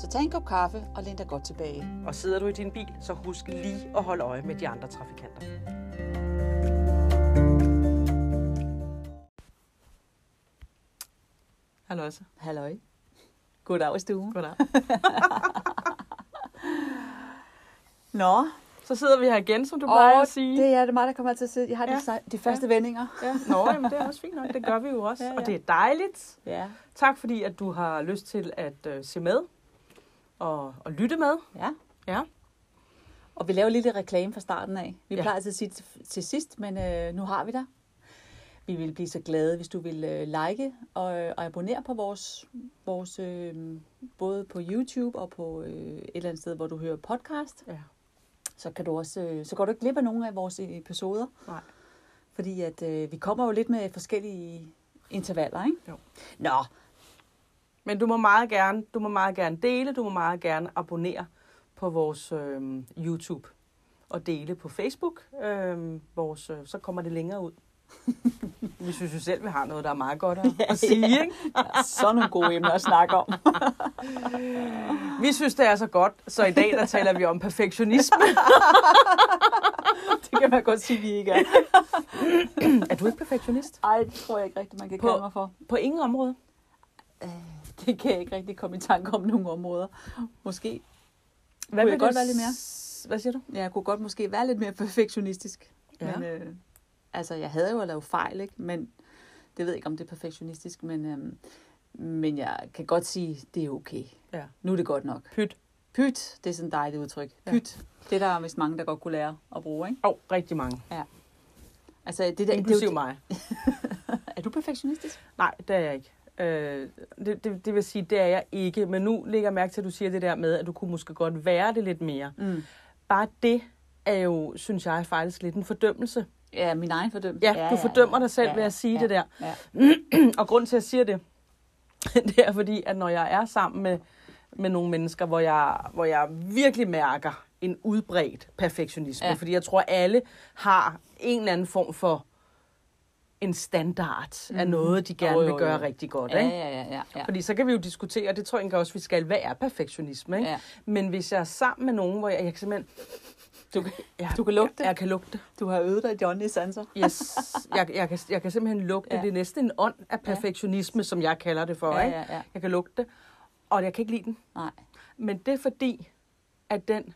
Så tag en kop kaffe og læn dig godt tilbage. Og sidder du i din bil, så husk lige at holde øje med de andre trafikanter. Hallo også. Halløj. Goddag i stuen. Goddag. Nå, Så sidder vi her igen, som du plejer at sige. det er det mig, der kommer til at sidde. Jeg har Ja. de, sej- de første vendinger. Ja. Nå, jamen, det er også fint nok. Det gør vi jo også. Ja, ja. Og det er dejligt. Ja. Tak fordi, at du har lyst til at øh, se med og, og lytte med. ja. Ja. Og vi laver lige lidt reklame fra starten af. Vi Ja. plejer altid at sige til, til sidst, men øh, nu har vi dig. Vi vil blive så glade, hvis du vil øh, like og, og abonnere på vores, vores øh, både på YouTube og på øh, et eller andet sted, hvor du hører podcast. Ja. Så kan du også, øh, så går du ikke glip af nogle af vores episoder. Nej. Fordi at øh, vi kommer jo lidt med forskellige intervaller, ikke? Jo. Nå, Men du må meget gerne, du må meget gerne dele, du må meget gerne abonnere på vores øh, YouTube og dele på Facebook. Øh, vores, øh, så kommer det længere ud. vi synes jo selv, vi har noget, der er meget godt at, at sige. ja. Ikke? så nogle gode emner at snakke om. Vi synes, det er så godt, så i dag der taler vi om perfektionisme. det kan man godt sige, vi ikke er. er du ikke perfektionist? Ej, det tror jeg ikke rigtigt, man kan På- kalde mig for. På ingen område. Det kan jeg ikke rigtig komme i tanke om nogle områder. Måske. Hvad Kunne vil jeg godt være lidt mere? Hvad siger du? Ja, jeg kunne godt måske være lidt mere perfektionistisk. Ja. Men, øh, altså, jeg havde jo at lave fejl, ikke? Men det ved jeg ikke, om det er perfektionistisk. Men, øh, men jeg kan godt sige, det er okay. Ja. Nu er det godt nok. Pyt. Pyt, det er sådan et dejligt udtryk. Ja. Pyt. Det er der vist mange, der godt kunne lære at bruge, ikke? Og oh, rigtig mange. Altså, det der, det er, Inklusiv jo, mig. er du perfektionistisk? Nej, det er jeg ikke. Øh, det, det, det vil sige, det er jeg ikke. Men nu lægger jeg mærke til, at du siger det der med, at du kunne måske godt være det lidt mere. Mm. Bare det er jo, synes jeg, faktisk lidt en fordømmelse. Ja, min egen fordømmelse. Ja, du fordømmer dig selv ved at sige ja, det der. Ja. Og grund til, at jeg siger det, det er fordi, at når jeg er sammen med, med nogle mennesker, hvor jeg, hvor jeg virkelig mærker en udbredt perfektionisme, ja. Ja. fordi jeg tror, alle har en eller anden form for en standard af noget, de gerne Jo, vil gøre jo. rigtig godt. Ja, ikke? ja, ja, ja, ja. Fordi så kan vi jo diskutere, og det tror jeg egentlig også, vi skal, hvad er perfektionisme? Ikke? Ja. Men hvis jeg er sammen med nogen, hvor jeg, jeg kan simpelthen... Du, kan- Jeg, du kan lugte. Jeg, jeg kan lugte. Du har øvet dig i Johnny Sanser. Yes. Jeg, jeg, kan, jeg kan simpelthen lugte Ja. det. Er næsten en ånd af perfektionisme, som jeg kalder det for. Ja, ikke? ja, ja. Jeg kan lugte det, og jeg kan ikke lide den. Nej. Men det er fordi, at den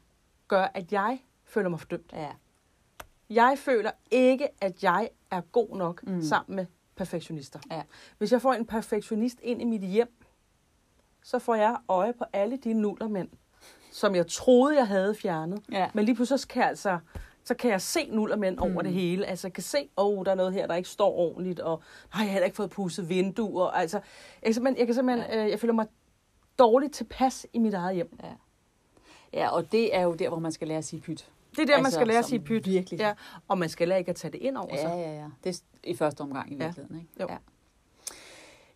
gør, at jeg føler mig fordømt. Ja. Jeg føler ikke, at jeg er god nok mm. sammen med perfektionister. Ja. Hvis jeg får en perfektionist ind i mit hjem, så får jeg øje på alle de nullermænd, som jeg troede, jeg havde fjernet. Ja. Men lige pludselig så kan jeg, altså, så kan jeg se nullermænd over det hele. Altså jeg kan se, åh, oh, der er noget her, der ikke står ordentligt, og nej, jeg har heller ikke fået pusset vinduer. Altså, jeg kan simpelthen, jeg, kan simpelthen ja. øh, jeg føler mig dårligt tilpas i mit eget hjem. Ja, og det er jo der, hvor man skal lære at sige pyt. Det er der, man Altså, skal lære at sige pyt. virkelig. Ja, og man skal lære ikke at tage det ind over Ja, sig. ja, ja. Det er i første omgang i Ja. virkeligheden, ikke? Jo. Ja.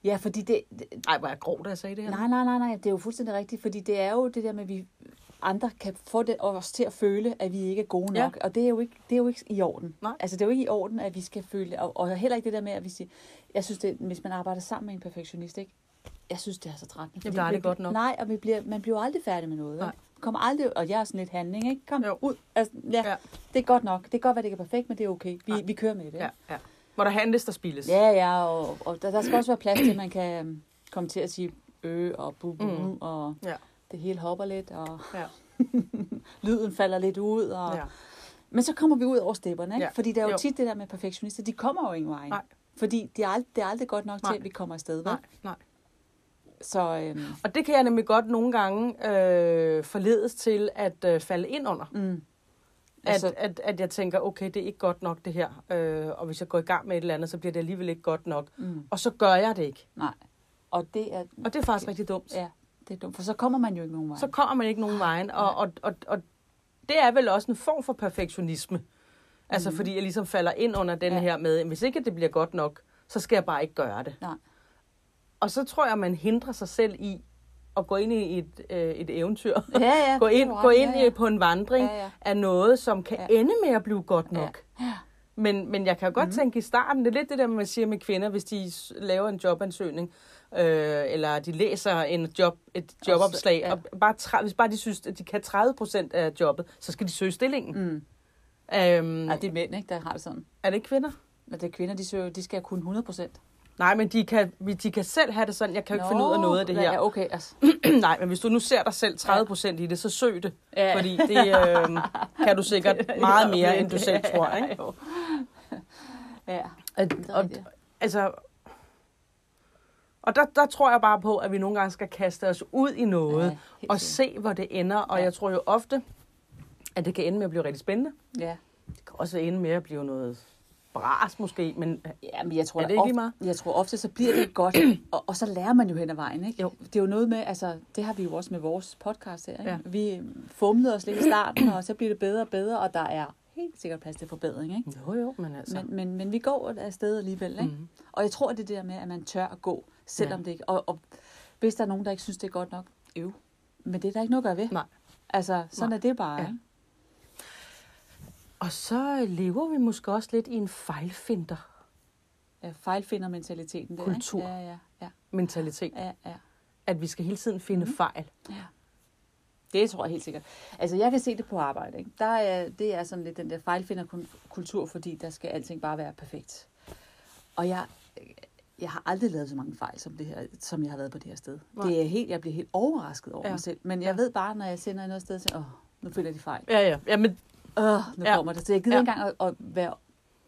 ja, fordi det, det... Ej, hvor er grov, da jeg sagde det her. Nej, nej, nej, nej. Det er jo fuldstændig rigtigt, fordi det er jo det der med, at vi andre kan få det, os til at føle, at vi ikke er gode Ja. nok. Og det er, jo ikke, det er jo ikke i orden. Nej. Altså, det er jo ikke i orden, at vi skal føle... Og, og heller ikke det der med, at vi siger... Jeg synes, det, hvis man arbejder sammen med en perfektionist, ikke? Jeg synes, det er så trættende. bliver aldrig vi bliver- godt nok. Nej, og vi bliver, man bliver aldrig færdig med noget. Nej. Nej. Kommer aldrig, og jeg er sådan lidt handling, ikke? Kom Jo. ud. Altså, ja, Ja. ja, det er godt nok. Det kan godt være, det ikke er perfekt, men det er okay. Vi, Nej. vi kører med det. ikke? Ja, ja. Hvor der handles, der spildes. Ja, ja, og, og der, der skal også være plads til, at man kan øhm, komme til at sige ø og bu, bu Mm. og Ja. det hele hopper lidt, og Ja. lyden falder lidt ud. Og... ja. Men så kommer vi ud over stepperne, ikke? Ja. Fordi det er jo, Jo. tit det der med perfektionister, de kommer jo ingen vej. Nej. Fordi det er, ald- det er aldrig godt nok Nej. til, at vi kommer afsted. Vel? Nej, nej. Så øhm, Og det kan jeg nemlig godt nogle gange øh, forledes til at øh, falde ind under. mm, At, Altså- at, at jeg tænker, okay, det er ikke godt nok det her. Øh, og hvis jeg går i gang med et eller andet, så bliver det alligevel ikke godt nok. mm, Og så gør jeg det ikke. nej. Og det er, Og det er faktisk rigtig dumt. ja, det er dumt, for så kommer man jo ikke nogen vej. så kommer man ikke nogen vejen. Og, og, og, og det er vel også en form for perfektionisme. Altså, mm. fordi jeg ligesom falder ind under den Ja. her med, hvis ikke det bliver godt nok, så skal jeg bare ikke gøre det. Nej. Og så tror jeg, man hindrer sig selv i at gå ind i et, øh, et eventyr. Ja, ja. gå ind, gå ind ja, ja. på en vandring Ja, ja. af noget, som kan Ja. ende med at blive godt nok. Ja. Men, men jeg kan jo godt mm. tænke i starten, det er lidt det der, man siger med kvinder, hvis de laver en jobansøgning, øh, eller de læser en job, et jobopslag, ja. og bare tre, hvis bare de synes, at de kan 30 procent af jobbet, så skal de søge stillingen. Mm. Øhm, Ja, det er mænd, ikke, der har det sådan. er det ikke kvinder? Men det er kvinder, de, søger, de skal kunne 100 procent. Nej, men de kan, de kan selv have det sådan, jeg kan jo ikke finde ud af noget af det her. Ja, okay, altså. Nej, men hvis du nu ser dig selv 30 procent i det, så søg det. Ja. Fordi det øh, kan du sikkert meget mere, end du selv tror. Ikke? Ja, Og, og, altså, og der, der tror jeg bare på, at vi nogle gange skal kaste os ud i noget, Ja, og se, hvor det ender. Og Ja. jeg tror jo ofte, at det kan ende med at blive rigtig spændende. Ja. Det kan også ende med at blive noget bras måske, men Ja, men jeg tror, Er det ikke ofte, jeg tror ofte, så bliver det godt, og, og så lærer man jo hen ad vejen, ikke? Jo. Det er jo noget med, altså, det har vi jo også med vores podcast her, ikke? Ja. Vi øhm, fumlede os lidt i starten, og så bliver det bedre og bedre, og der er helt sikkert plads til forbedring, ikke? jo jo, men altså... Men, men, men vi går afsted alligevel, ikke? Mhm. Og jeg tror, det der med, at man tør at gå, selvom Ja. det ikke... Og, og hvis der er nogen, der ikke synes, det er godt nok, øv. Men det er der ikke noget at gøre ved. Nej. Altså, sådan Nej. er det bare, Ja. ikke? Og så lever vi måske også lidt i en fejlfinder Ja, fejlfinder mentaliteten der, Kultur. Ikke? Ja, ja, ja, mentalitet. ja, ja. At vi skal hele tiden finde mm. fejl. Ja. Det tror jeg helt sikkert. Altså, jeg kan se det på arbejde. Ikke? Der er, det er sådan lidt den der fejlfinderkultur, fordi der skal alting bare være perfekt. Og jeg, jeg har aldrig lavet så mange fejl, som, det her, som jeg har været på det her sted. Nej. Det er helt, jeg bliver helt overrasket over ja. mig selv. Men jeg Ja. ved bare, når jeg sender noget sted, så åh, nu finder de fejl. Ja, ja. ja men, Åh, nu Ja. kommer det. Så jeg gider Ja. ikke engang at, at være...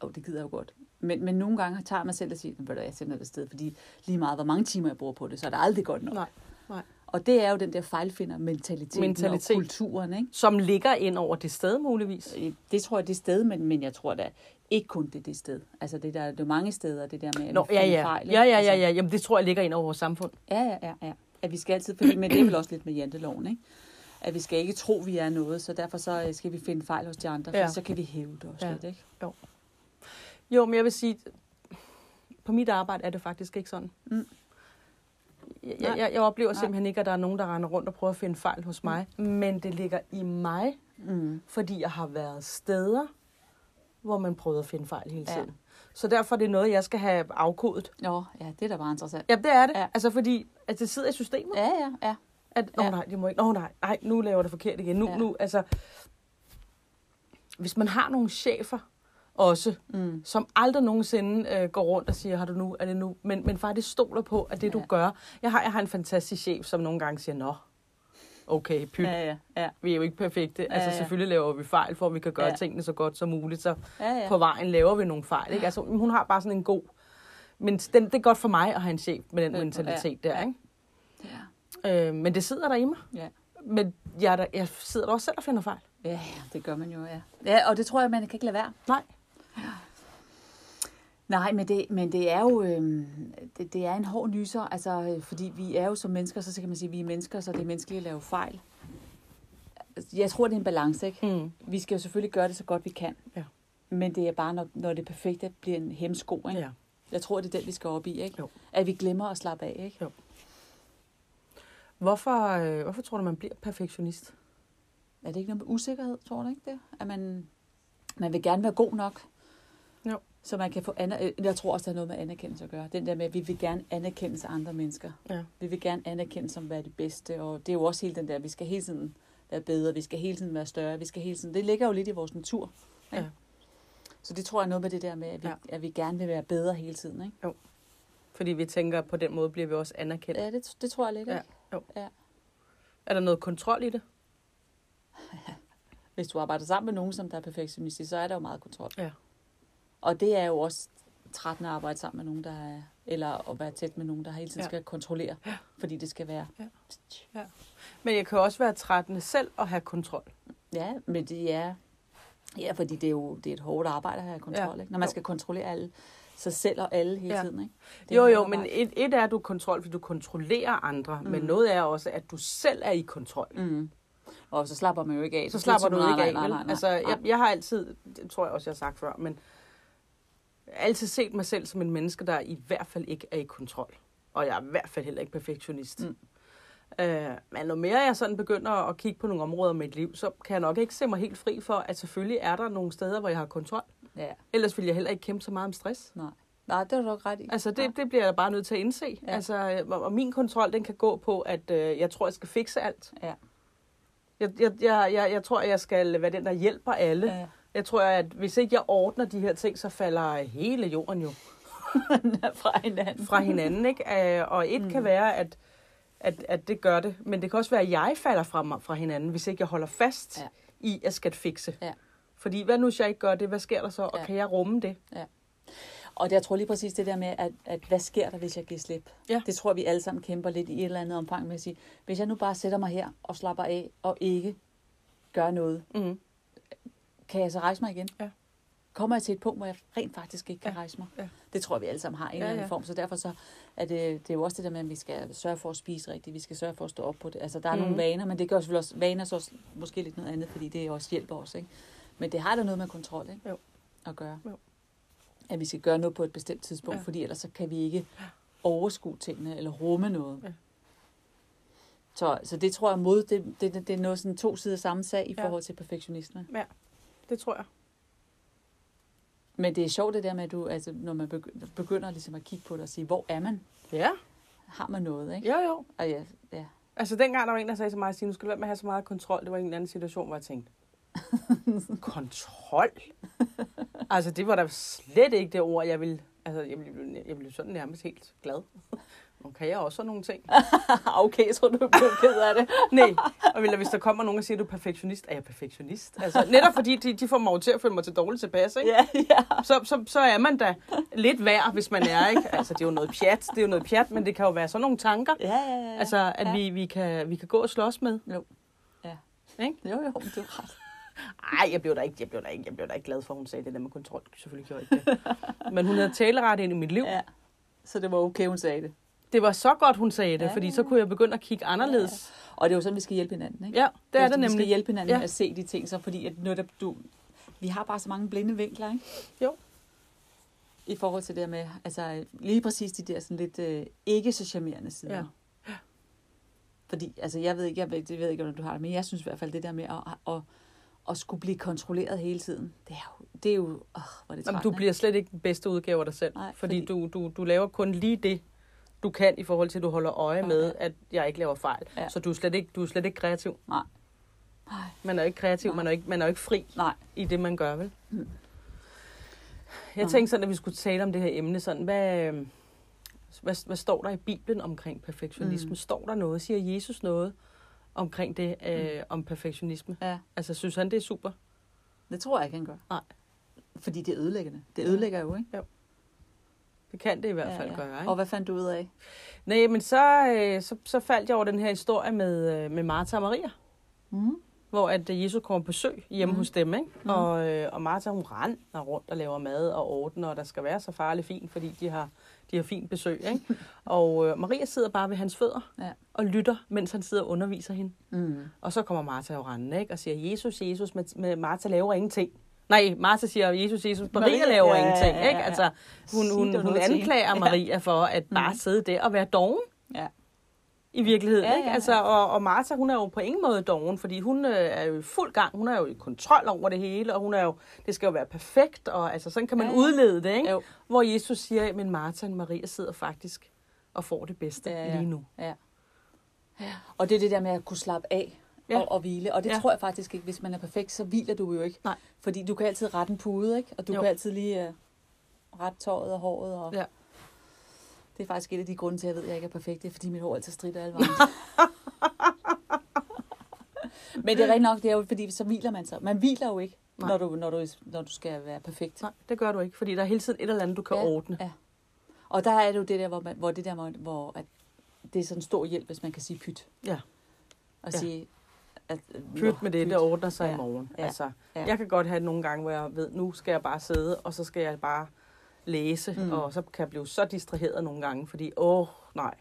Åh, oh, det gider jeg jo godt. Men, men nogle gange tager mig selv og siger, at jeg sender det sted, fordi lige meget, hvor mange timer jeg bruger på det, så er det aldrig godt nok. nej, nej. Og det er jo den der fejlfinder mentaliteten Mentalitet. og kulturen, ikke? Som ligger ind over det sted muligvis. Øh, Det tror jeg, det sted, men, men jeg tror da ikke kun det det sted. Altså det der, det er mange steder, det der med, at Nå, ja, ja. fejl. ikke? ja, ja, Altså, ja, ja. Jamen, det tror jeg ligger ind over vores samfund. Ja, ja, ja, ja. At vi skal altid, fordi, men det er vel også lidt med janteloven, ikke? At vi skal ikke tro, vi er noget, så derfor så øh, skal vi finde fejl hos de andre, for Ja. ja. så kan vi hæve det også Ja. ja. lidt, ikke? Jo, men jeg vil sige, på mit arbejde er det faktisk ikke sådan. Mm. Jeg, Nej. jeg, jeg oplever Nej. simpelthen ikke, at der er nogen, der render rundt og prøver at finde fejl hos mig. Men det ligger i mig, Mm. fordi jeg har været steder, hvor man prøvede at finde fejl hele Ja. tiden. Så derfor er det noget, jeg skal have afkodet. Nå, ja, det er da bare interessant. Ja, det er det. Ja. Altså fordi, at det sidder i systemet. Ja, ja, ja. At, åh Ja. nej, det må ikke. Åh nej, nej, nu laver jeg det forkert igen. Nu, Ja. nu, altså. Hvis man har nogle chefer også, Mm. som aldrig nogensinde øh, går rundt og siger, har du nu, er det nu, men, men faktisk stoler på, at det ja. du gør. Jeg har, jeg har en fantastisk chef, som nogle gange siger, nå, okay, pyt, ja. Ja, ja, vi er jo ikke perfekte. Ja, altså ja. selvfølgelig laver vi fejl, for at vi kan gøre ja. Tingene så godt som muligt. Så ja, ja. på vejen laver vi nogle fejl. Ikke? Altså, hun har bare sådan en god... Men den, det er godt for mig at have en chef med den Ja, mentalitet ja, der. Ikke? ja. Øh, men det sidder der i mig. Ja. Men jeg, er der, jeg sidder der også selv og finder fejl. Ja, ja, det gør man jo, ja. Ja, og det tror jeg, man kan ikke lade være. Nej. Nej, men det, men det er jo øh, det, det er en hård nyser, altså, øh, fordi vi er jo som mennesker, så kan man sige, at vi er mennesker, så det er menneskeligt at lave fejl. Jeg tror, det er en balance, ikke? Mm. Vi skal jo selvfølgelig gøre det så godt, vi kan. Ja. Men det er bare, når, når det perfekte bliver en hemsko, ikke? Ja. Jeg tror, det er den, vi skal op i, ikke? Jo. At vi glemmer at slappe af, ikke? Hvorfor, øh, hvorfor tror du, man bliver perfektionist? Er det ikke noget med usikkerhed, tror du ikke det? At man, man vil gerne være god nok. Jo. Så man kan få aner- øh, Jeg tror også, der er noget med anerkendelse at gøre. Den der med, at vi vil gerne anerkendes af andre mennesker. Ja. Vi vil gerne anerkendes som være det bedste. Og det er jo også hele den der, vi skal hele tiden være bedre, vi skal hele tiden være større, vi skal hele tiden... Det ligger jo lidt i vores natur. Ikke? Ja. Så det tror jeg er noget med det der med, at vi, Ja. at vi gerne vil være bedre hele tiden. Ikke? Fordi vi tænker, at på den måde bliver vi også anerkendt. Ja, det, det tror jeg lidt. Ja. Jo. Ja. Er der noget kontrol i det? Hvis du arbejder sammen med nogen, som der er perfektionistisk, så er der jo meget kontrol. Ja. Og det er jo også trættende at arbejde sammen med nogen, der er, eller at være tæt med nogen, der hele tiden Ja. ja. skal kontrollere, ja. fordi det skal være... Ja. Men jeg kan også være trættende selv at have kontrol. Ja, men det er... Ja, fordi det er jo det er et hårdt arbejde at have kontrol. Ja. Ikke? Når man Jo. skal kontrollere alle sig selv og alle hele Ja. tiden. Ikke? Det Jo, jo, men et, et er, at du er kontrol, fordi du kontrollerer andre, mm. men noget er også, at du selv er i kontrol. Mm. Og så slapper man jo ikke af. Så Det slapper du nej, ikke af, nej, nej, nej, Altså, nej. jeg, jeg har altid, det tror jeg også, jeg har sagt før, men altid set mig selv som en menneske, der i hvert fald ikke er i kontrol. Og jeg er i hvert fald heller ikke perfektionist. Mm. Øh, men når mere jeg sådan begynder at kigge på nogle områder i mit liv, så kan jeg nok ikke se mig helt fri for, at selvfølgelig er der nogle steder, hvor jeg har kontrol. Ja, Ellers ville jeg heller ikke kæmpe så meget om stress. nej. Nej, det er du ret i. Altså, det, det bliver jeg bare nødt til at indse. Ja. Altså, og og min kontrol, den kan gå på, at øh, jeg tror, jeg skal fikse alt. Ja. Jeg, jeg, jeg, jeg, jeg tror, jeg skal være den, der hjælper alle. Ja. Jeg tror, at hvis ikke jeg ordner de her ting, så falder hele jorden jo fra hinanden. fra hinanden. Ikke? Øh, Og et mm. kan være, at, at, at det gør det. Men det kan også være, at jeg falder fra, mig, fra hinanden, hvis ikke jeg holder fast Ja. i at skal fikse. Ja. Fordi hvad nu, hvis jeg ikke gør det? Hvad sker der så? Og Ja. kan jeg rumme det? Og jeg tror lige præcis det der med, at, at hvad sker der, hvis jeg giver slip? Ja. Det tror vi alle sammen kæmper lidt i et eller andet omfang med at sige, hvis jeg nu bare sætter mig her og slapper af og ikke gør noget, Mm. kan jeg så rejse mig igen? Ja. Kommer jeg til et punkt, hvor jeg rent faktisk ikke kan Ja. rejse mig? Ja. Det tror vi alle sammen har i en Ja, eller anden ja. form. Så derfor så er det, det er jo også det der med, at vi skal sørge for at spise rigtigt. Vi skal sørge for at stå op på det. Altså, der er mm. Nogle vaner, men det gør selvfølgelig også, vaner så også, måske lidt noget andet, fordi det også hjælper os. Ikke? Men det har da noget med kontrol ikke? Jo. at gøre. Jo. At vi skal gøre noget på et bestemt tidspunkt, ja. Ja. fordi ellers så kan vi ikke overskue tingene eller rumme noget. Ja. Så, så det tror jeg mod, det, det, det, det er noget sådan to sider samme sag i Ja. forhold til perfektionisme. Det tror jeg. Men det er sjovt det der med, at du, altså, når man begynder, ligesom at kigge på det og sige, hvor er man? Ja, Har man noget, ikke? jo jo. Og ja, ja. Altså dengang der var en, der sagde til mig, at nu skal du med at have så meget kontrol. Det var en anden situation, hvor jeg tænkte, kontrol? altså det var da slet ikke det ord, jeg ville, altså jeg ville, jeg ville sådan nærmest helt glad. Nu kan jeg også sådan nogle ting. okay, jeg tror, du blev ked af det. Nej, og hvis der kommer nogen og siger, at du er perfektionist, er jeg perfektionist? Altså netop fordi de, de får mig til at føle mig til dårligt tilpas, ikke? ja, ja. Så, så, så er man da lidt værd, hvis man er, ikke? Altså det er jo noget pjat, det er jo noget pjat, men det kan jo være sådan nogle tanker, Ja, ja, ja. altså at ja. vi, vi, kan, vi kan gå og slås med. Jo. Ja. Ikke? Jo, jo, du har ret. Ej, jeg blev da ikke, jeg blev da ikke, jeg blev da ikke glad for, at hun sagde det der med kontrol. Selvfølgelig gjorde jeg ikke det. Men hun havde taleret ind i mit liv. Ja. Så det var okay, hun sagde det. Det var så godt, hun sagde det, Ja. fordi så kunne jeg begynde at kigge anderledes. Og det er jo sådan, vi skal hjælpe hinanden, ikke? Ja, det er det Vi skal nemlig. hjælpe hinanden Ja. at se de ting, så fordi at netop du... Vi har bare så mange blinde vinkler, ikke? Jo. I forhold til det med, altså lige præcis de der sådan lidt øh, ikke så charmerende sider. Ja. Fordi, altså jeg ved ikke, jeg ved, jeg ved ikke, hvordan du har det, men jeg synes i hvert fald, det der med at, at, at skulle blive kontrolleret hele tiden, det er jo, det er jo, åh, hvor er det Jamen, du bliver slet ikke den bedste udgave af dig selv, Nej, fordi, fordi- Du, du, du laver kun lige det, du kan i forhold til, at du holder øje Ja, med, at jeg ikke laver fejl. Ja. Så du er slet ikke, du er slet ikke kreativ. Nej. Nej. Man er jo ikke kreativ, Nej. man er jo ikke, man er jo ikke fri Nej. i det, man gør, vel? Mm. Jeg Nå. tænkte sådan, at vi skulle tale om det her emne, sådan, hvad, hvad, hvad står der i Bibelen omkring perfektionisme? Mm. Står der noget? Siger Jesus noget omkring det, øh, Mm. om perfektionisme? Ja, Altså, synes han, det er super? det tror jeg ikke, han gør. Nej. Fordi det er ødelæggende. Det ødelægger jo, ikke? Det kan det i hvert Ja, fald ja. gøre, ikke? Og hvad fandt du ud af? Nej, men så, øh, så, så faldt jeg over den her historie med, øh, med Martha og Maria, Mm. hvor at øh, Jesus kommer på besøg hjemme mm. hos dem, ikke? Mm. Og, øh, og Martha, hun render rundt og laver mad og ordner, og der skal være så farligt fint, fordi de har, de har fint besøg, ikke? og øh, Maria sidder bare ved hans fødder Ja. og lytter, mens han sidder og underviser hende. Mm. Og så kommer Martha jo rendende, ikke? Og siger, Jesus, Jesus, med, med Martha laver ingenting. Nej, Martha siger, Jesus, Jesus, Maria, Maria, laver ja, ingenting, ikke? Altså, hun, hun, hun til anklager. Maria for at bare Mhm. sidde der og være doven. Ja. I virkeligheden, Ja, ikke? ja, Altså, ja. og, og Martha, hun er jo på ingen måde doven, fordi hun øh, er jo i fuld gang. Hun er jo i kontrol over det hele, og hun er jo, det skal jo være perfekt, og altså, sådan kan man Ja, ja, ja. udlede det, ikke? Jo. Hvor Jesus siger, men Martha og Maria sidder faktisk og får det bedste Ja, ja, ja. ja. lige nu. Ja. Og det er det der med at kunne slappe af ja. Ja. og, og hvile. Og det ja. Ja. tror jeg faktisk ikke, hvis man er perfekt, så hviler du jo ikke. Nej. Fordi du kan altid rette en pude, ikke? Og du Jo. kan altid lige uh, rette tøjet og håret. Og... Ja. Det er faktisk et af de grunde til, at jeg ved, at jeg ikke er perfekt. Det er, fordi mit hår altid strider alle vejen. Men det er rigtig nok, det er jo, fordi så hviler man sig. Man hviler jo ikke, Nej. når du, når, du, når du skal være perfekt. Nej, det gør du ikke, fordi der er hele tiden et eller andet, du kan Ja, ordne. ja. Og der er det jo det der, hvor, man, hvor, det der, hvor, at det er sådan en stor hjælp, hvis man kan sige pyt. Ja. Og Ja. sige, at, Pyt med det, det ordner sig Ja, i morgen. ja, Altså, ja. Jeg kan godt have nogle gange, hvor jeg ved, nu skal jeg bare sidde, og så skal jeg bare læse, Mm. og så kan jeg blive så distraheret nogle gange, fordi, åh, nej,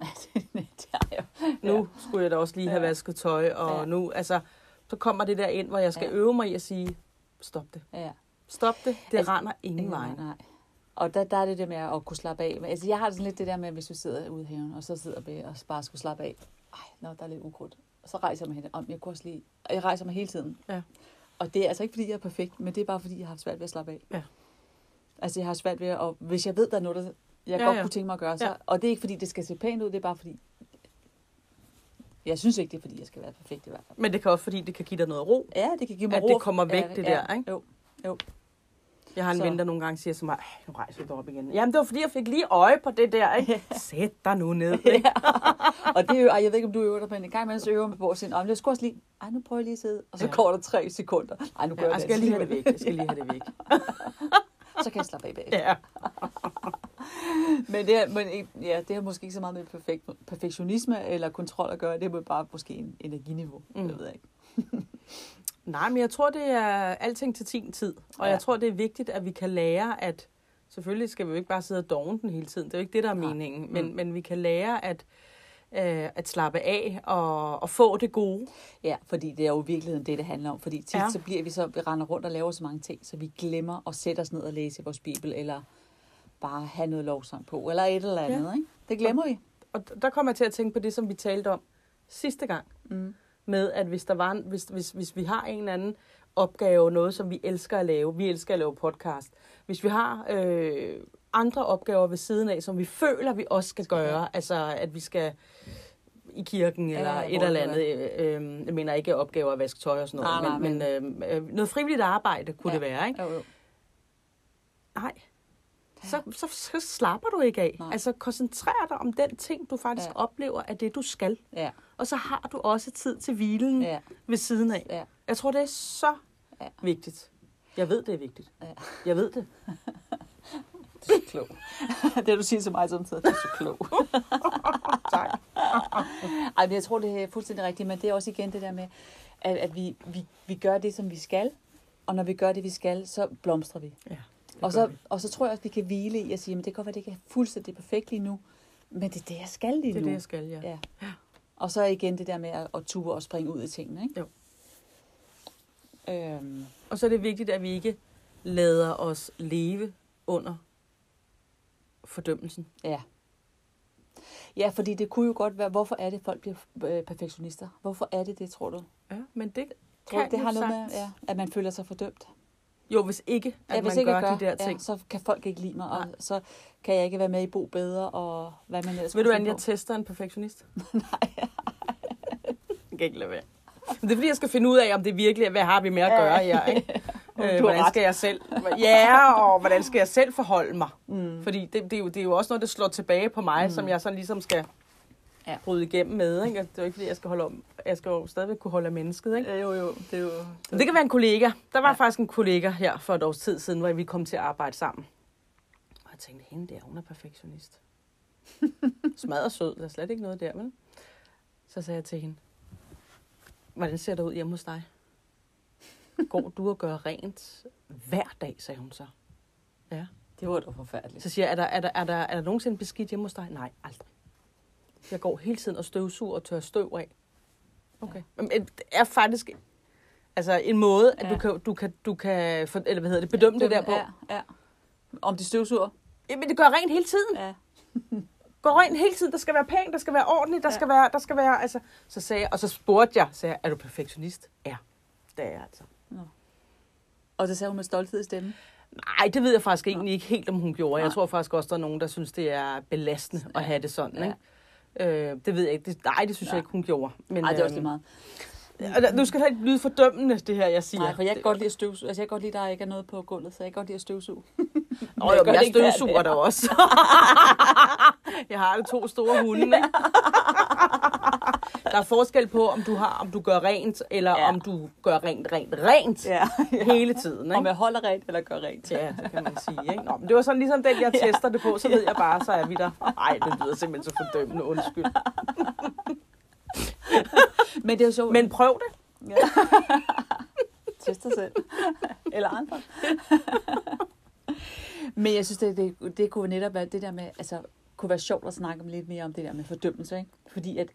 det er jo. nu Ja. skulle jeg da også lige have Ja. vasket tøj, og Ja. nu, altså, så kommer det der ind, hvor jeg skal Ja. øve mig i at sige, stop det, Ja. stop det, det Altså, render ingen vej. Nej. Og der, der er det der med at kunne slappe af. Men, Altså, jeg har sådan lidt det der med, hvis vi sidder ude i haven, og så sidder vi og bare skulle slappe af. Ej, nå, der er lidt ukrudt. Og så rejser jeg mig hen. Om jeg kunne også lige... Jeg rejser mig hele tiden. Ja. Og det er altså ikke, fordi jeg er perfekt, men det er bare, fordi jeg har haft svært ved at slappe af. Ja. Altså, jeg har svært ved at... Og hvis jeg ved, der er noget, der jeg Ja, godt ja. kunne tænke mig at gøre, så... Ja. Og det er ikke, fordi det skal se pænt ud, det er bare, fordi... Jeg synes ikke, det er, fordi jeg skal være perfekt i hvert fald. Men det kan også, fordi det kan give dig noget ro. Ja, det kan give mig At ro. det kommer væk, ja, det ja, der, ikke? Jo. Jeg har en Så- ven, der nogle gange siger til mig, "Ej, nu rejser dig op igen. Jamen, det var fordi, jeg fik lige øje på det der, ikke? Sæt dig nu ned, ikke? Ja. og det er jo, jeg ved ikke, om du øver dig, men en gang så øver man på at sige, om jeg skulle også lige, ej, nu prøver jeg lige at sidde, og så Ja. går der tre sekunder. Ej, nu gør Ja, jeg jeg skal lige have det væk. Jeg skal lige have det væk. Så kan jeg slappe af bagefter. Ja. Men, det er, men ja, det har måske ikke så meget med perfekt, perfektionisme eller kontrol at gøre, det er bare måske en energiniveau, mm. Jeg ved ikke. Nej, men jeg tror, det er alting til sin tid. Og Ja. ja. jeg tror, det er vigtigt, at vi kan lære, at selvfølgelig skal vi jo ikke bare sidde og dogne den hele tiden. Det er jo ikke det, der er Nej. meningen. Men, Mm. men vi kan lære at, øh, at slappe af og, og få det gode. Ja, fordi det er jo i virkeligheden det, det handler om. Fordi tit ja. Så bliver vi så, vi render rundt og laver så mange ting, så vi glemmer at sætte os ned og læse vores bibel, eller bare have noget lovsang på, eller et eller andet. Ja. Ikke? Det glemmer vi. Og der kommer jeg til at tænke på det, som vi talte om sidste gang. Mm. med, at hvis, der var en, hvis, hvis, hvis vi har en eller anden opgave, noget som vi elsker at lave, vi elsker at lave podcast, hvis vi har øh, andre opgaver ved siden af, som vi føler, vi også skal gøre, altså at vi skal i kirken eller ja, et eller det andet, øh, øh, jeg mener ikke opgaver at vaske tøj og sådan noget, Nej, nej, men, men øh, øh, noget frivilligt arbejde kunne Ja. det være, ikke? Jo, jo. Nej. Så, så, så slapper du ikke af. Nej. Altså koncentrer dig om den ting, du faktisk Ja. oplever, at det du skal. Ja, Og så har du også tid til hvilen ja, ved siden af. ja. Jeg tror, det er så ja. vigtigt. Jeg ved, det er vigtigt. Ja. Jeg ved det. Så klog. det du siger til mig samtidig, det er så klog. Tak. Ej, men jeg tror, det er fuldstændig rigtigt, men det er også igen det der med, at, at vi, vi, vi gør det, som vi skal, og når vi gør det, vi skal, så blomstrer vi. Ja, Og så, og så tror jeg også, vi kan hvile i at sige, at det kan godt være, det ikke er fuldstændig perfekt lige nu, men det er det, jeg skal lige det er nu. det, jeg skal, ja. Ja. Og så igen det der med at, at ture og springe ud i tingene, ikke? Jo. Øhm, Og så er det vigtigt, at vi ikke lader os leve under fordømmelsen. ja. Ja, fordi det kunne jo godt være, hvorfor er det, folk bliver øh, perfektionister? Hvorfor er det det, tror du? Ja, men det Tror kan det har noget med, sagtens- ja, at man føler sig fordømt? Jo, hvis ikke, at ja, hvis man ikke gør, jeg de der ja, ting. så kan folk ikke lide mig, og Nej. så kan jeg ikke være med i Bo Bedre, og hvad man ellers Ved du, hvordan jeg tester en perfektionist? Nej. jeg kan ikke lade være. Men det er fordi, jeg skal finde ud af, om det virkelig er, hvad har vi med at Ja. gøre her, ikke? Øh, hvordan ret. skal jeg selv... Ja, og hvordan skal jeg selv forholde mig? Mm. Fordi det, det, er jo, det er jo også noget, der slår tilbage på mig, Mm. som jeg sådan ligesom skal Ja. bryde igennem med. Ikke? Det er jo ikke, fordi jeg skal holde om. Jeg skal jo stadigvæk kunne holde af mennesket. Ikke? Ja, jo, jo. Det er jo... Det, det kan være en kollega. Der var ja. faktisk en kollega her for et års tid siden, hvor vi kom til at arbejde sammen. Og jeg tænkte, hende der, hun er perfektionist. Smadret sød, der er slet ikke noget der, vel? Så sagde jeg til hende, hvordan ser det ud hjemme hos dig? Går du og gør rent hver dag, sagde hun så. Ja. Det var da forfærdeligt. Så siger jeg, er der, er, der, er, der, er der nogensinde beskidt hjemme hos dig? Nej, aldrig. Jeg går hele tiden og støvsuger og tør støv af. Okay. Men det er faktisk altså en måde, at Ja. ja. du kan, du kan, du kan for, eller hvad hedder det, bedømme det der på. Ja, ja. Om de støvsuger? Jamen, det gør rent hele tiden. Ja. Går rent hele tiden. Der skal være pænt, der skal være ordentligt, der Ja. ja. skal være, der skal være, altså. Så sagde jeg, og så spurgte jeg, sagde jeg, er du perfektionist? Ja, det er jeg altså. Og det sagde hun med stolthed i stemmen. Nej, det ved jeg faktisk egentlig ikke helt, om hun gjorde. Jeg tror faktisk også, der er nogen, der synes, det er belastende at have det sådan. Ja. Ikke? Øh, det ved jeg ikke. Det, nej, det synes Nej. jeg ikke, hun gjorde. Men, Nej, det er også øhm, lige meget. Nu skal det ikke lyde fordømmende, det her, jeg siger. Nej, for jeg kan godt lide at støvsuge. Altså, jeg kan godt lide, at der ikke er noget på gulvet, så jeg kan godt lide at støvsuge. Nå, jo, jeg hver støvsuger der også. jeg har to store hunde, ikke? Der er forskel på, om du, har, om du gør rent, eller Ja. ja. om du gør rent, rent, rent Ja. hele tiden. Om Ikke? jeg holder rent eller gør rent. Ja, det kan man sige. Ikke? Nå, men det var sådan ligesom den, jeg tester det på, så ved jeg bare, så er vi der. Nej, det lyder simpelthen så fordømmende, undskyld. Men det er sjovt. Men prøv det. Ja. Test dig selv. Eller andre. Men jeg synes, det, det, det kunne netop være det der med, altså, kunne være sjovt at snakke om lidt mere om det der med fordømmelse, ikke? Fordi at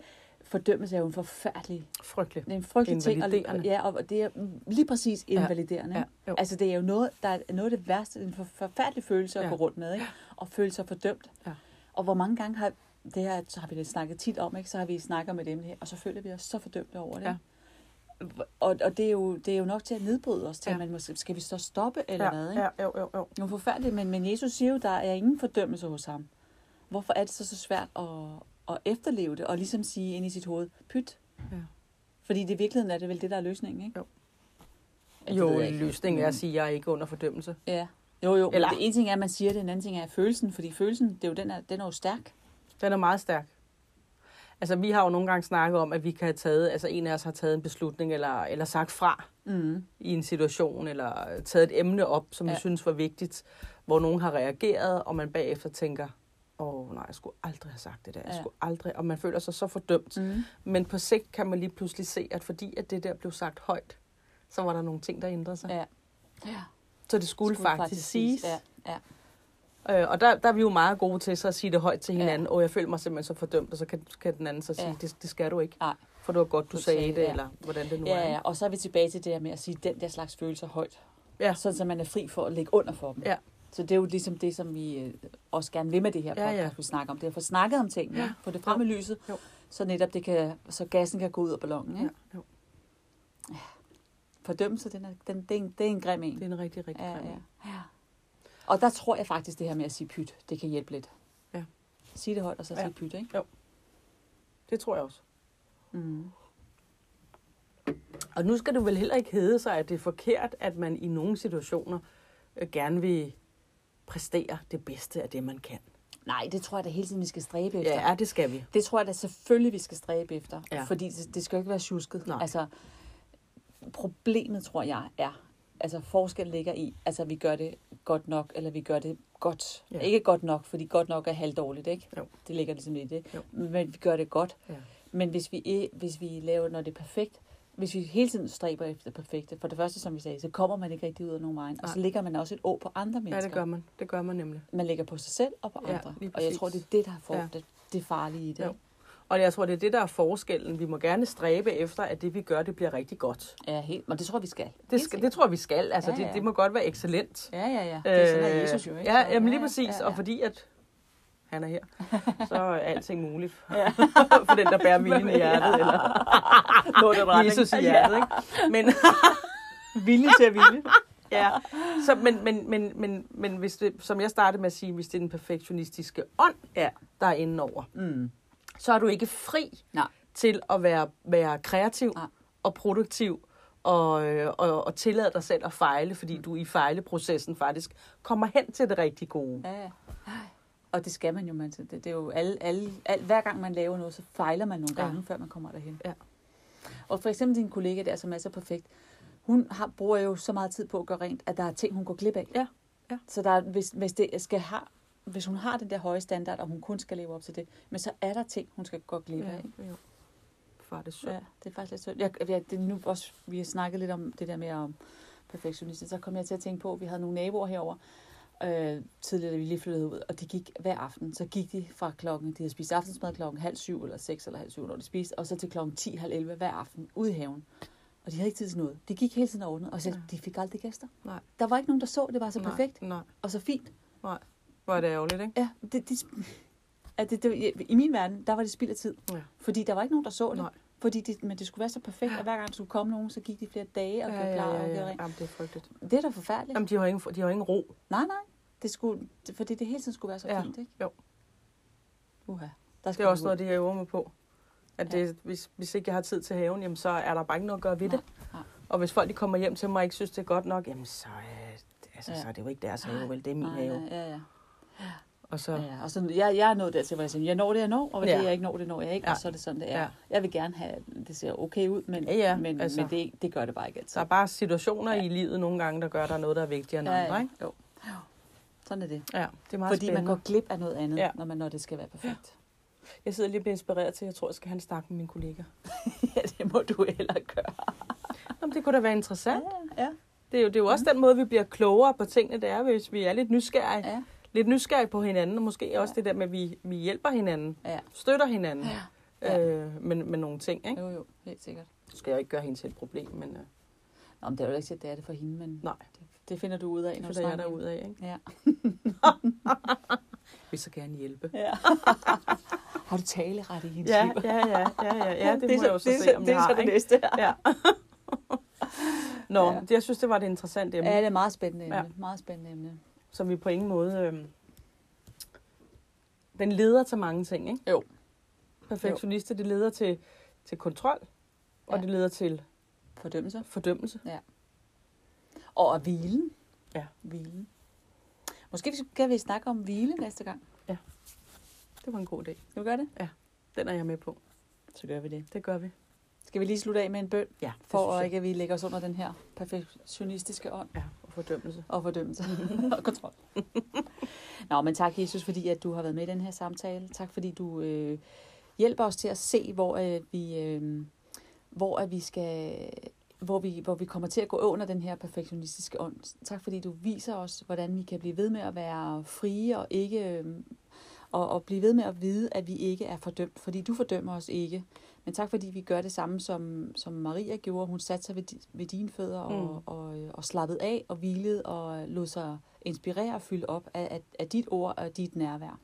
fordømmelse er jo en forfærdelig, Frygteligt. det er en frygtelig ting. Og, ja, og det er lige præcis Ja. invaliderende. Ja, jo. Altså, det er jo noget, der er noget af det værste, en for, forfærdelig følelse at Ja. gå rundt med, ikke? Og føle sig fordømt. Ja. Og hvor mange gange har, det her så har vi det snakket tit om, ikke? Så har vi snakket med dem her, og så føler vi os så fordømte over det. Ja. Og, og det, er jo, det er jo nok til at nedbryde os til, Ja. ja. man måske, skal vi så stoppe, eller ja, hvad? Ikke? ja, jo, jo, jo. Det er forfærdeligt, men, men Jesus siger jo, der er ingen fordømmelse hos ham. Hvorfor er det så så svært at, at efterleve det, og ligesom sige ind i sit hoved, pyt? Ja. Fordi det i virkeligheden er det vel det, der er løsningen, ikke? Jo. Ja, Jo, ikke. løsningen er at sige, at jeg er ikke under fordømmelse. Ja. Jo, jo, Eller- det ene ting er, at man siger det, en anden ting er følelsen, fordi følelsen, det er jo, den, er, den er jo stærk. Den er meget stærk. Altså, vi har jo nogle gange snakket om, at vi kan have taget, altså en af os har taget en beslutning, eller, eller sagt fra Mm. i en situation, eller taget et emne op, som ja. vi synes var vigtigt, hvor nogen har reageret, og man bagefter tænker, åh oh, nej, jeg skulle aldrig have sagt det der, jeg Ja. skulle aldrig, og man føler sig så fordømt. Mm. Men på sigt kan man lige pludselig se, at fordi at det der blev sagt højt, så var der nogle ting, der ændrede sig. Ja. ja. Så det skulle, skulle faktisk, faktisk siges. Ja, ja. Øh, og der, der er vi jo meget gode til så at sige det højt til hinanden. Ja. Og jeg føler mig simpelthen så fordømt, og så kan, kan den anden så sige, Ja. det, det skal du ikke. Nej. For det var godt, du, Du sagde sagde det, det, ja. eller hvordan det nu Ja, er. ja, og så er vi tilbage til det her med at sige den der slags følelser højt. Ja. Sådan, så man er fri for at ligge under for dem. Ja. Så det er jo ligesom det, som vi øh, også gerne vil med det her Ja, podcast, ja. vi snakker om. Det er at få snakket om tingene, Ja. ja. få det frem i lyset, Jo. så netop det kan, så gassen kan gå ud af ballonen. Ja, Ikke? jo. Fordømmelse, den er, den, det, er en, det er en grim en. Det er en rigtig, rigtig Ja, grim ja, ja. Og der tror jeg faktisk, det her med at sige pyt, det kan hjælpe lidt. Ja. Sige det højt, og så Ja. sige pyt, ikke? Det tror jeg også. Mm. Og nu skal det vel heller ikke hedde sig, at det er forkert, at man i nogle situationer øh, gerne vil præstere det bedste af det, man kan. Nej, det tror jeg da hele tiden, vi skal stræbe efter. Ja, det skal vi. Det tror jeg da selvfølgelig, vi skal stræbe efter. Ja. Fordi det, det skal jo ikke være tjusket. Nej. Altså, problemet, tror jeg, er, altså forskel ligger i, altså vi gør det godt nok, eller vi gør det godt. Ja. Ikke godt nok, fordi godt nok er halvdårligt, ikke? Jo. Det ligger ligesom i det. Jo. Men vi gør det godt. Ja. Men hvis vi, hvis vi laver, når det er perfekt, hvis vi hele tiden stræber efter det perfekte, for det første, som vi sagde, så kommer man ikke rigtig ud af nogen vejen. Og så ligger man også et å på andre Ja, mennesker. det gør man. Det gør man nemlig. Man ligger på sig selv og på Ja, andre. og jeg tror, det er det, der er for, Ja. ja. det, det farlige i det. Jo. Og jeg tror, det er det, der er forskellen. Vi må gerne stræbe efter, at det, vi gør, det bliver rigtig godt. Ja, helt, og det tror vi skal. Det, skal, det tror vi skal. Altså, Ja, det, ja. det må godt være excellent. Ja, ja, ja. Det er sådan, at Jesus jo, ikke? Ja, jamen lige ja, præcis. ja, ja. Og fordi at han er her, så er alting muligt. For den, der bærer viljen i hjertet. Eller Nå, det var Jesus i hjertet. Ikke? Men, Vilje til at ville. ja. så, men, men, men, men, men hvis det, som jeg startede med at sige, hvis det er den perfektionistiske ånd, Ja. der er inde over, Mm. så er du ikke fri Nej. til at være, være kreativ Nej. og produktiv og, øh, og, og tillade dig selv at fejle, fordi du i fejleprocessen faktisk kommer hen til det rigtig gode. Ja, ja. Og det skal man jo. Man, det, det er jo alle, alle, al, hver gang man laver noget, så fejler man nogle Ja. gange, før man kommer derhen. Ja. Og for eksempel din kollega der, som er så perfekt, hun har, bruger jo så meget tid på at gøre rent, at der er ting, hun går glip af. Ja, ja. Så der, er- hvis, hvis, det skal have, hvis hun har den der høje standard, og hun kun skal leve op til det, men så er der ting, hun skal gå glip af. Ja, jo. Far, det er synd. Ja, det er faktisk lidt synd. Jeg, jeg, det nu også, vi har snakket lidt om det der med om perfektionist, så kom jeg til at tænke på, at vi havde nogle naboer herover øh, tidligere, da vi lige flyttede ud, og de gik hver aften. Så gik de fra klokken, de havde spist aftensmad klokken halv syv, eller seks, eller halv syv, når de spiste, og så til klokken 10, halv 11 hver aften, ude i haven. Og de havde ikke tid til noget. De gik hele tiden og ordnede, og så, Ja. de fik aldrig gæster. Nej. Der var ikke nogen, der så, det var så perfekt Nej, og så fint. nej. Hvor er det ærgerligt, ikke? Ja, det, de, at det, det, i min verden, der var det spild af tid. Ja. Fordi der var ikke nogen, der så det. Nej. Fordi det, men det skulle være så perfekt, at hver gang der skulle komme nogen, så gik de flere dage og Ja, gjorde ja, klar og ja, gjorde ja. rent. Jamen, det er frygteligt. Det er da forfærdeligt. Jamen, de har ingen, de har ingen ro. Nej, nej. Det skulle, det, fordi det hele tiden skulle være så Ja, fint, ikke? jo. Uha. Der Det skal er også noget, de øver mig på. At Ja. det, hvis, hvis ikke jeg har tid til haven, jamen, så er der bare ikke noget at gøre ved Nej, det. nej. Og hvis folk de kommer hjem til mig og ikke synes, det er godt nok, jamen så, øh, altså, Ja. så er det jo ikke deres have, vel? Det er min Nej, have. nej, ja, ja. Og så, ja, ja. Og så, jeg, jeg er nået dertil, hvor jeg siger, jeg når det, jeg når, og Ja. det, jeg ikke når, det når jeg ikke, Ja. og så er det sådan, det er. Ja. Jeg vil gerne have, det ser okay ud, men, Ja, ja, men, altså. men det, det gør det bare ikke altid. der er bare situationer Ja. i livet nogle gange, der gør, der er noget, der er vigtigere end ja, andre, ja. ikke? Jo. Sådan er det. Ja, det er meget Fordi spændende. man går glip af noget andet, Ja. ja. når, man, når det skal være perfekt. Jeg sidder lige og bliver inspireret til, at jeg tror, jeg skal have en snak med min kollega. ja, det må du heller gøre. Jamen, det kunne da være interessant. Ja, ja. Det er jo, det er jo også den måde, vi bliver klogere på tingene, det er, hvis vi er lidt nysgerrige. Ja. Lidt nysgerrige på hinanden, og måske Ja. også det der med, at vi, vi hjælper hinanden, Ja. støtter hinanden Ja. øh, med, med nogle ting. Ikke? Jo, jo, helt sikkert. Nu skal jeg ikke gøre hende til et problem, men øh, Nå, men det er jo ikke det er det for hende, men nej, det, det finder du ud af, det når du finder jeg snakker derud med af. Ikke? Ja. Vi så gerne hjælpe. ja. har du taleret i hendes Ja, ja, ja, ja, ja, ja, det, er må jeg jo så, det, er se, om det jeg er har. så det næste. Ja. Nå, Ja. ja. jeg synes, det var et interessant emne, Ja, ja. det er meget spændende emne. Ja. Meget spændende emne. som vi på ingen måde... Øh, den leder til mange ting, ikke? Jo. Perfektionister, det leder til, til kontrol, og Ja. det leder til Fordømmelse. fordømmelse. Og at hvilen. Ja. Hvilen. Måske skal vi snakke om hvile næste gang. Det var en god idé. Skal vi gøre det? Den er jeg med på. Så gør vi det. Det gør vi. Skal vi lige slutte af med en bøn, Ja, for at ikke at vi lægger os under den her perfektionistiske ånd Ja, og fordømmelse. og fordømmelse og kontrol. Nå, men tak Jesus, fordi at du har været med i den her samtale. Tak fordi du øh, hjælper os til at se, hvor øh, vi, øh, hvor at vi skal hvor vi, hvor vi kommer til at gå under den her perfektionistiske ånd. Tak fordi du viser os, hvordan vi kan blive ved med at være frie og ikke øh, og, og blive ved med at vide, at vi ikke er fordømt, fordi du fordømmer os ikke. Men tak fordi vi gør det samme, som, som Maria gjorde. Hun satte sig ved, ved dine fødder og, Mm. og, øh, og slappede af og hvilede og lod sig inspirere og fylde op af, af, af dit ord og dit nærvær.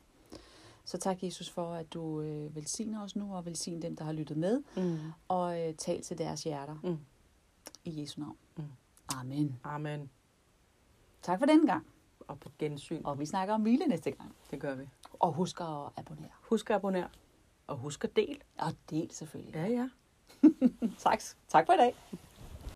Så tak, Jesus, for at du øh, velsigner os nu og velsigner dem, der har lyttet med Mm. og øh, tal til deres hjerter. Mm. I Jesu navn. Mm. Amen. Amen. Tak for denne gang. Og på gensyn. Og vi snakker om hvile næste gang. Det gør vi. Og husk at abonnere. Husk at abonnere. Og husk at del. Og del selvfølgelig. Ja, ja. Tak. Tak for i dag.